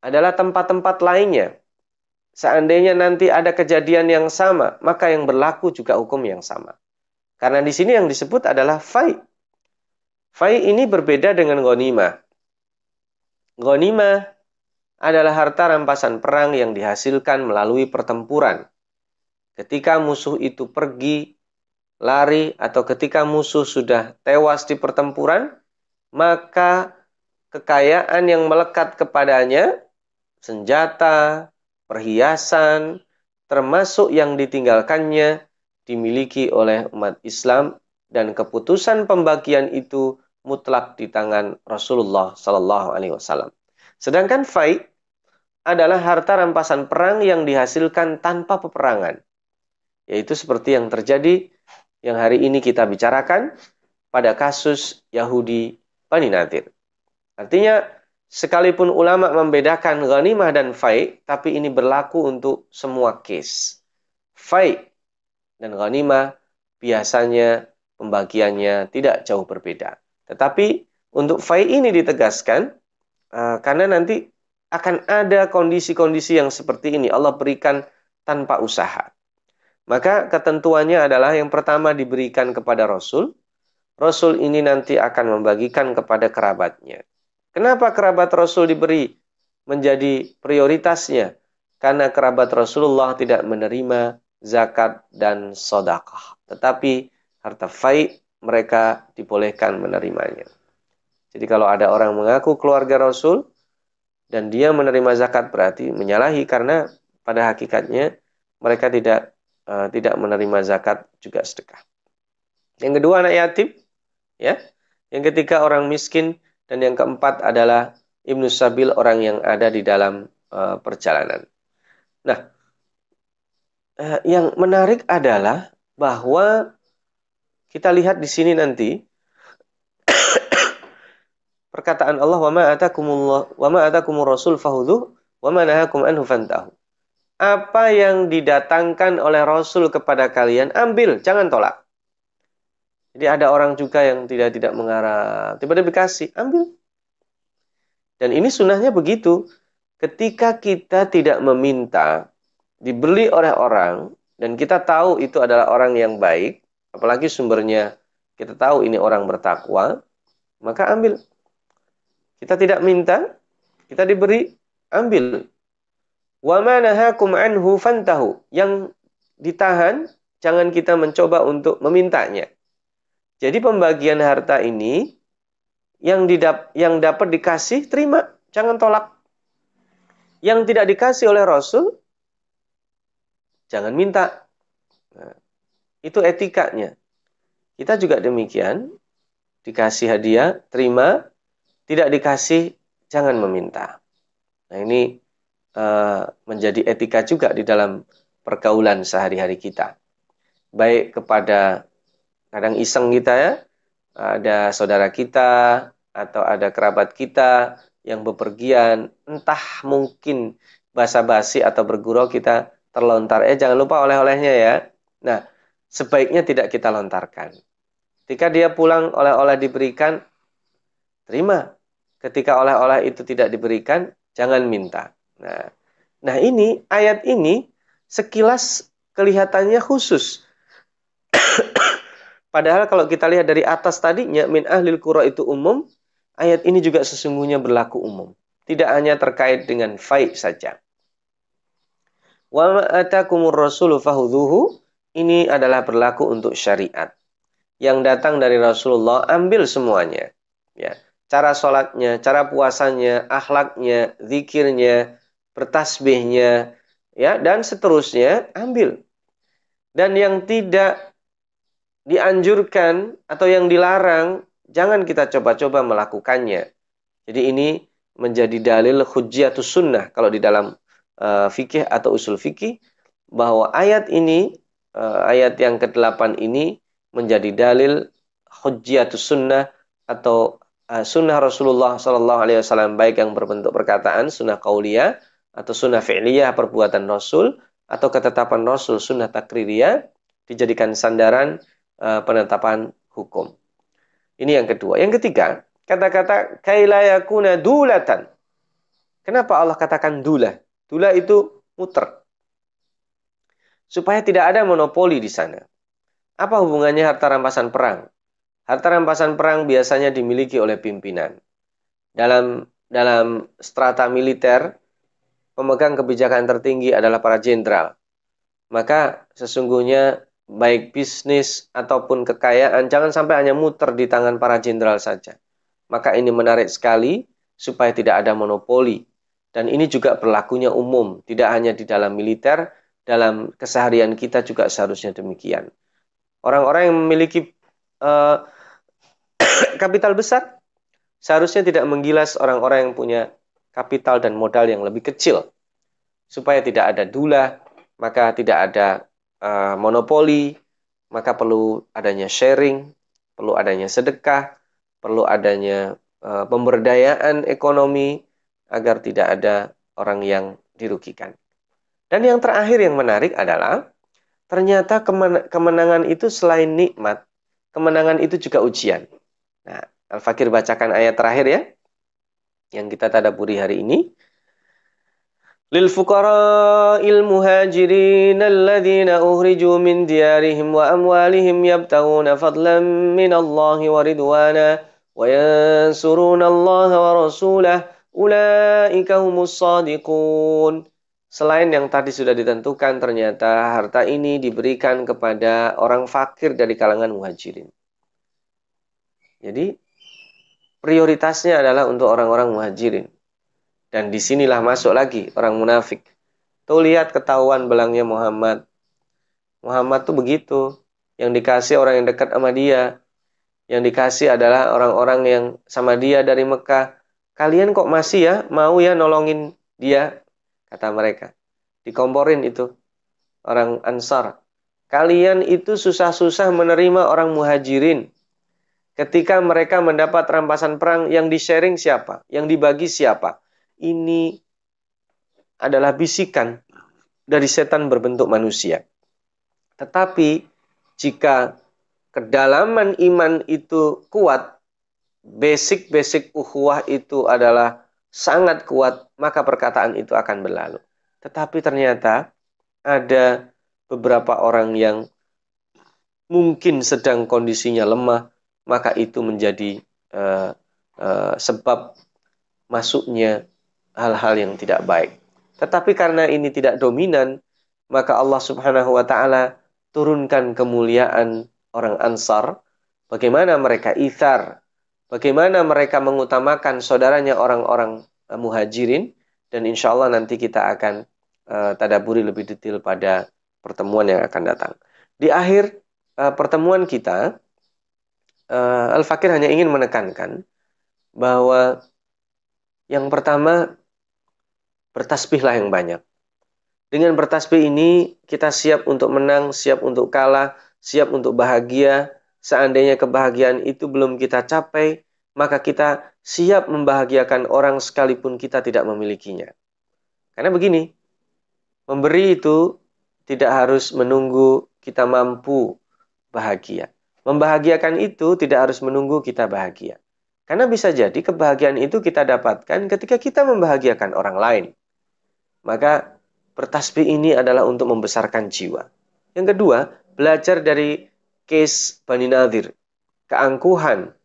adalah tempat-tempat lainnya seandainya nanti ada kejadian yang sama, maka yang berlaku juga hukum yang sama. Karena di sini yang disebut adalah fai. Fai ini berbeda dengan ghanimah. Ghanimah adalah harta rampasan perang yang dihasilkan melalui pertempuran. Ketika musuh itu pergi, lari, atau ketika musuh sudah tewas di pertempuran, maka kekayaan yang melekat kepadanya, senjata, perhiasan, termasuk yang ditinggalkannya dimiliki oleh umat Islam dan keputusan pembagian itu mutlak di tangan Rasulullah Sallallahu Alaihi Wasallam. Sedangkan fai adalah harta rampasan perang yang dihasilkan tanpa peperangan, yaitu seperti yang terjadi yang hari ini kita bicarakan pada kasus Yahudi Bani Nadir. Artinya Sekalipun ulama membedakan ghanimah dan fai, tapi ini berlaku untuk semua case. Fai dan ghanimah biasanya pembagiannya tidak jauh berbeda. Tetapi untuk fai ini ditegaskan uh, karena nanti akan ada kondisi-kondisi yang seperti ini. Allah berikan tanpa usaha. Maka ketentuannya adalah yang pertama diberikan kepada Rasul. Rasul ini nanti akan membagikan kepada kerabatnya. Kenapa kerabat Rasul diberi menjadi prioritasnya? Karena kerabat Rasulullah tidak menerima zakat dan sodakah. Tetapi harta faid mereka dibolehkan menerimanya. Jadi kalau ada orang mengaku keluarga Rasul dan dia menerima zakat berarti menyalahi karena pada hakikatnya mereka tidak uh, tidak menerima zakat juga sedekah. Yang kedua anak yatim, ya. Yang ketiga orang miskin dan yang keempat adalah ibnu sabil orang yang ada di dalam uh, perjalanan. Nah, uh, yang menarik adalah bahwa kita lihat di sini nanti perkataan Allah wa ma atakumullah wa ma atakumur rasul fahudhu wa ma nahakum anhu fantahu apa yang didatangkan oleh Rasul kepada kalian, ambil, jangan tolak. Jadi ada orang juga yang tidak tidak mengarah, tiba-tiba dikasih, ambil. Dan ini sunnahnya begitu. Ketika kita tidak meminta, dibeli oleh orang, dan kita tahu itu adalah orang yang baik, apalagi sumbernya kita tahu ini orang bertakwa, maka ambil. Kita tidak minta, kita diberi, ambil. Wa. Yang ditahan jangan kita mencoba untuk memintanya. Jadi pembagian harta ini yang didap yang dapat dikasih terima, jangan tolak. Yang tidak dikasih oleh Rasul jangan minta. Nah, itu etikanya. Kita juga demikian, dikasih hadiah, terima, tidak dikasih, jangan meminta. Nah ini Eh, menjadi etika juga di dalam pergaulan sehari-hari kita. Baik kepada kadang iseng kita ya, ada saudara kita atau ada kerabat kita yang bepergian, entah mungkin basa-basi atau bergurau kita terlontar, eh jangan lupa oleh-olehnya ya. Nah, sebaiknya tidak kita lontarkan. Ketika dia pulang oleh-oleh diberikan, terima. Ketika oleh-oleh itu tidak diberikan, jangan minta. Nah, nah ini ayat ini sekilas kelihatannya khusus. Padahal kalau kita lihat dari atas tadinya min ahlil qura itu umum, ayat ini juga sesungguhnya berlaku umum. Tidak hanya terkait dengan faid saja. Wa atakumur ini adalah berlaku untuk syariat. Yang datang dari Rasulullah ambil semuanya. Ya, cara sholatnya, cara puasanya, akhlaknya, zikirnya, bertasbihnya, ya dan seterusnya ambil. Dan yang tidak dianjurkan atau yang dilarang jangan kita coba-coba melakukannya. Jadi ini menjadi dalil hujjatus sunnah kalau di dalam uh, fikih atau usul fikih bahwa ayat ini uh, ayat yang ke-8 ini menjadi dalil hujjatus sunnah atau uh, sunnah Rasulullah Sallallahu Alaihi Wasallam baik yang berbentuk perkataan sunnah kauliyah atau sunnah fi'liyah perbuatan Rasul atau ketetapan Rasul sunnah takririyah dijadikan sandaran uh, penetapan hukum. Ini yang kedua. Yang ketiga, kata-kata kailayakuna dulatan. Kenapa Allah katakan dula? Dula itu muter. Supaya tidak ada monopoli di sana. Apa hubungannya harta rampasan perang? Harta rampasan perang biasanya dimiliki oleh pimpinan. Dalam dalam strata militer, pemegang kebijakan tertinggi adalah para jenderal. Maka sesungguhnya baik bisnis ataupun kekayaan jangan sampai hanya muter di tangan para jenderal saja. Maka ini menarik sekali supaya tidak ada monopoli. Dan ini juga berlakunya umum, tidak hanya di dalam militer, dalam keseharian kita juga seharusnya demikian. Orang-orang yang memiliki uh, kapital besar seharusnya tidak menggilas orang-orang yang punya kapital dan modal yang lebih kecil. Supaya tidak ada dula, maka tidak ada uh, monopoli, maka perlu adanya sharing, perlu adanya sedekah, perlu adanya uh, pemberdayaan ekonomi agar tidak ada orang yang dirugikan. Dan yang terakhir yang menarik adalah ternyata kemenangan itu selain nikmat, kemenangan itu juga ujian. Nah, Al-Fakir bacakan ayat terakhir ya yang kita tadaburi hari ini. للفقراء المهاجرين الذين أخرجوا من ديارهم وأموالهم يبتغون فضلا من الله ورضوانا وينصرون الله ورسوله أولئك هم الصادقون Selain yang tadi sudah ditentukan, ternyata harta ini diberikan kepada orang fakir dari kalangan muhajirin. Jadi, prioritasnya adalah untuk orang-orang muhajirin. Dan di sinilah masuk lagi orang munafik. Tuh lihat ketahuan belangnya Muhammad. Muhammad tuh begitu. Yang dikasih orang yang dekat sama dia. Yang dikasih adalah orang-orang yang sama dia dari Mekah. Kalian kok masih ya mau ya nolongin dia? Kata mereka. Dikomporin itu. Orang Ansar. Kalian itu susah-susah menerima orang muhajirin. Ketika mereka mendapat rampasan perang yang di-sharing siapa? Yang dibagi siapa? Ini adalah bisikan dari setan berbentuk manusia. Tetapi jika kedalaman iman itu kuat, basic-basic ukhuwah itu adalah sangat kuat, maka perkataan itu akan berlalu. Tetapi ternyata ada beberapa orang yang mungkin sedang kondisinya lemah, maka itu menjadi uh, uh, sebab masuknya hal-hal yang tidak baik. Tetapi karena ini tidak dominan, maka Allah Subhanahu wa taala turunkan kemuliaan orang Ansar, bagaimana mereka ithar, bagaimana mereka mengutamakan saudaranya orang-orang uh, Muhajirin dan insya Allah nanti kita akan uh, tadaburi lebih detail pada pertemuan yang akan datang. Di akhir uh, pertemuan kita, uh, Al-Fakir hanya ingin menekankan bahwa yang pertama bertasbihlah yang banyak. Dengan bertasbih ini kita siap untuk menang, siap untuk kalah, siap untuk bahagia. Seandainya kebahagiaan itu belum kita capai, maka kita siap membahagiakan orang sekalipun kita tidak memilikinya. Karena begini, memberi itu tidak harus menunggu kita mampu bahagia. Membahagiakan itu tidak harus menunggu kita bahagia. Karena bisa jadi kebahagiaan itu kita dapatkan ketika kita membahagiakan orang lain. Maka bertasbih ini adalah untuk membesarkan jiwa. Yang kedua, belajar dari case Bani Nadir. Keangkuhan,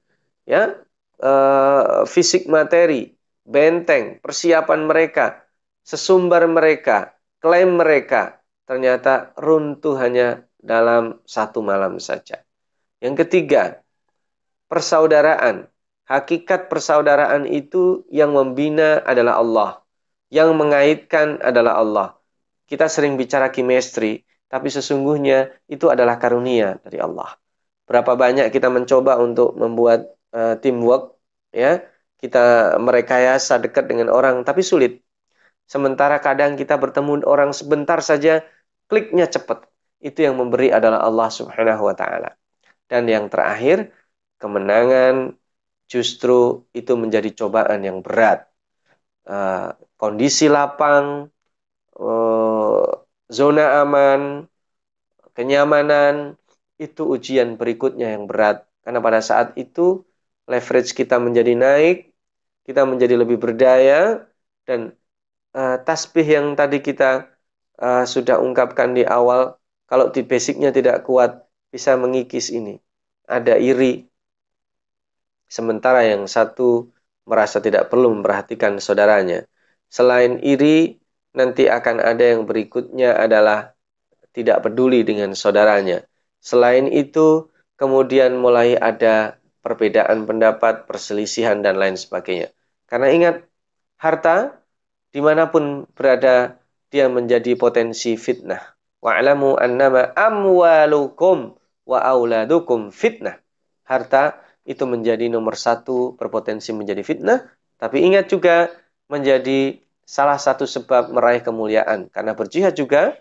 ya, uh, fisik materi, benteng, persiapan mereka, sesumbar mereka, klaim mereka, ternyata runtuh hanya dalam satu malam saja. Yang ketiga, persaudaraan. Hakikat persaudaraan itu yang membina adalah Allah yang mengaitkan adalah Allah. Kita sering bicara chemistry, tapi sesungguhnya itu adalah karunia dari Allah. Berapa banyak kita mencoba untuk membuat uh, teamwork, ya, kita merekayasa dekat dengan orang, tapi sulit. Sementara kadang kita bertemu orang sebentar saja, kliknya cepat. Itu yang memberi adalah Allah Subhanahu wa Ta'ala. Dan yang terakhir, kemenangan justru itu menjadi cobaan yang berat. Uh, kondisi lapang, uh, zona aman, kenyamanan, itu ujian berikutnya yang berat. Karena pada saat itu leverage kita menjadi naik, kita menjadi lebih berdaya, dan uh, tasbih yang tadi kita uh, sudah ungkapkan di awal, kalau di basicnya tidak kuat, bisa mengikis ini. Ada iri. Sementara yang satu merasa tidak perlu memperhatikan saudaranya. Selain iri, nanti akan ada yang berikutnya adalah tidak peduli dengan saudaranya. Selain itu, kemudian mulai ada perbedaan pendapat, perselisihan, dan lain sebagainya. Karena ingat, harta di mana pun berada, dia menjadi potensi fitnah. Wa'alamu annama amwalukum wa auladukum fitnah. Harta itu menjadi nomor satu, berpotensi menjadi fitnah. Tapi ingat juga, menjadi salah satu sebab meraih kemuliaan karena berjihad juga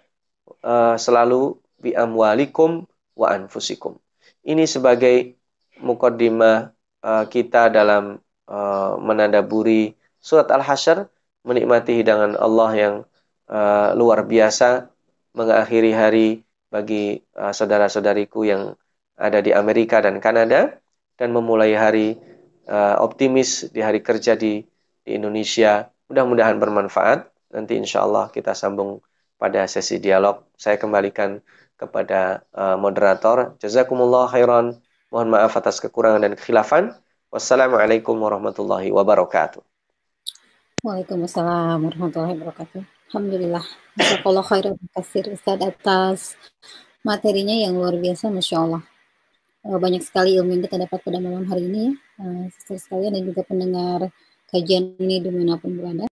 uh, selalu bi amwalikum wa anfusikum. Ini sebagai mukaddimah uh, kita dalam uh, menandaburi surat Al-Hasyr menikmati hidangan Allah yang uh, luar biasa mengakhiri hari bagi uh, saudara-saudariku yang ada di Amerika dan Kanada dan memulai hari uh, optimis di hari kerja di di Indonesia. Mudah-mudahan bermanfaat. nanti insya Allah kita sambung pada sesi dialog. Saya kembalikan kepada uh, moderator. Jazakumullah khairan. Mohon maaf atas kekurangan dan kekhilafan. Wassalamualaikum warahmatullahi wabarakatuh. Waalaikumsalam warahmatullahi wabarakatuh. Alhamdulillah. Jazakallah khairan kasir Ustaz atas materinya yang luar biasa, Masya Allah. Eh, banyak sekali ilmu yang kita dapat pada malam hari ini ya, uh, sekalian dan juga pendengar kajian ini di mana pun berada.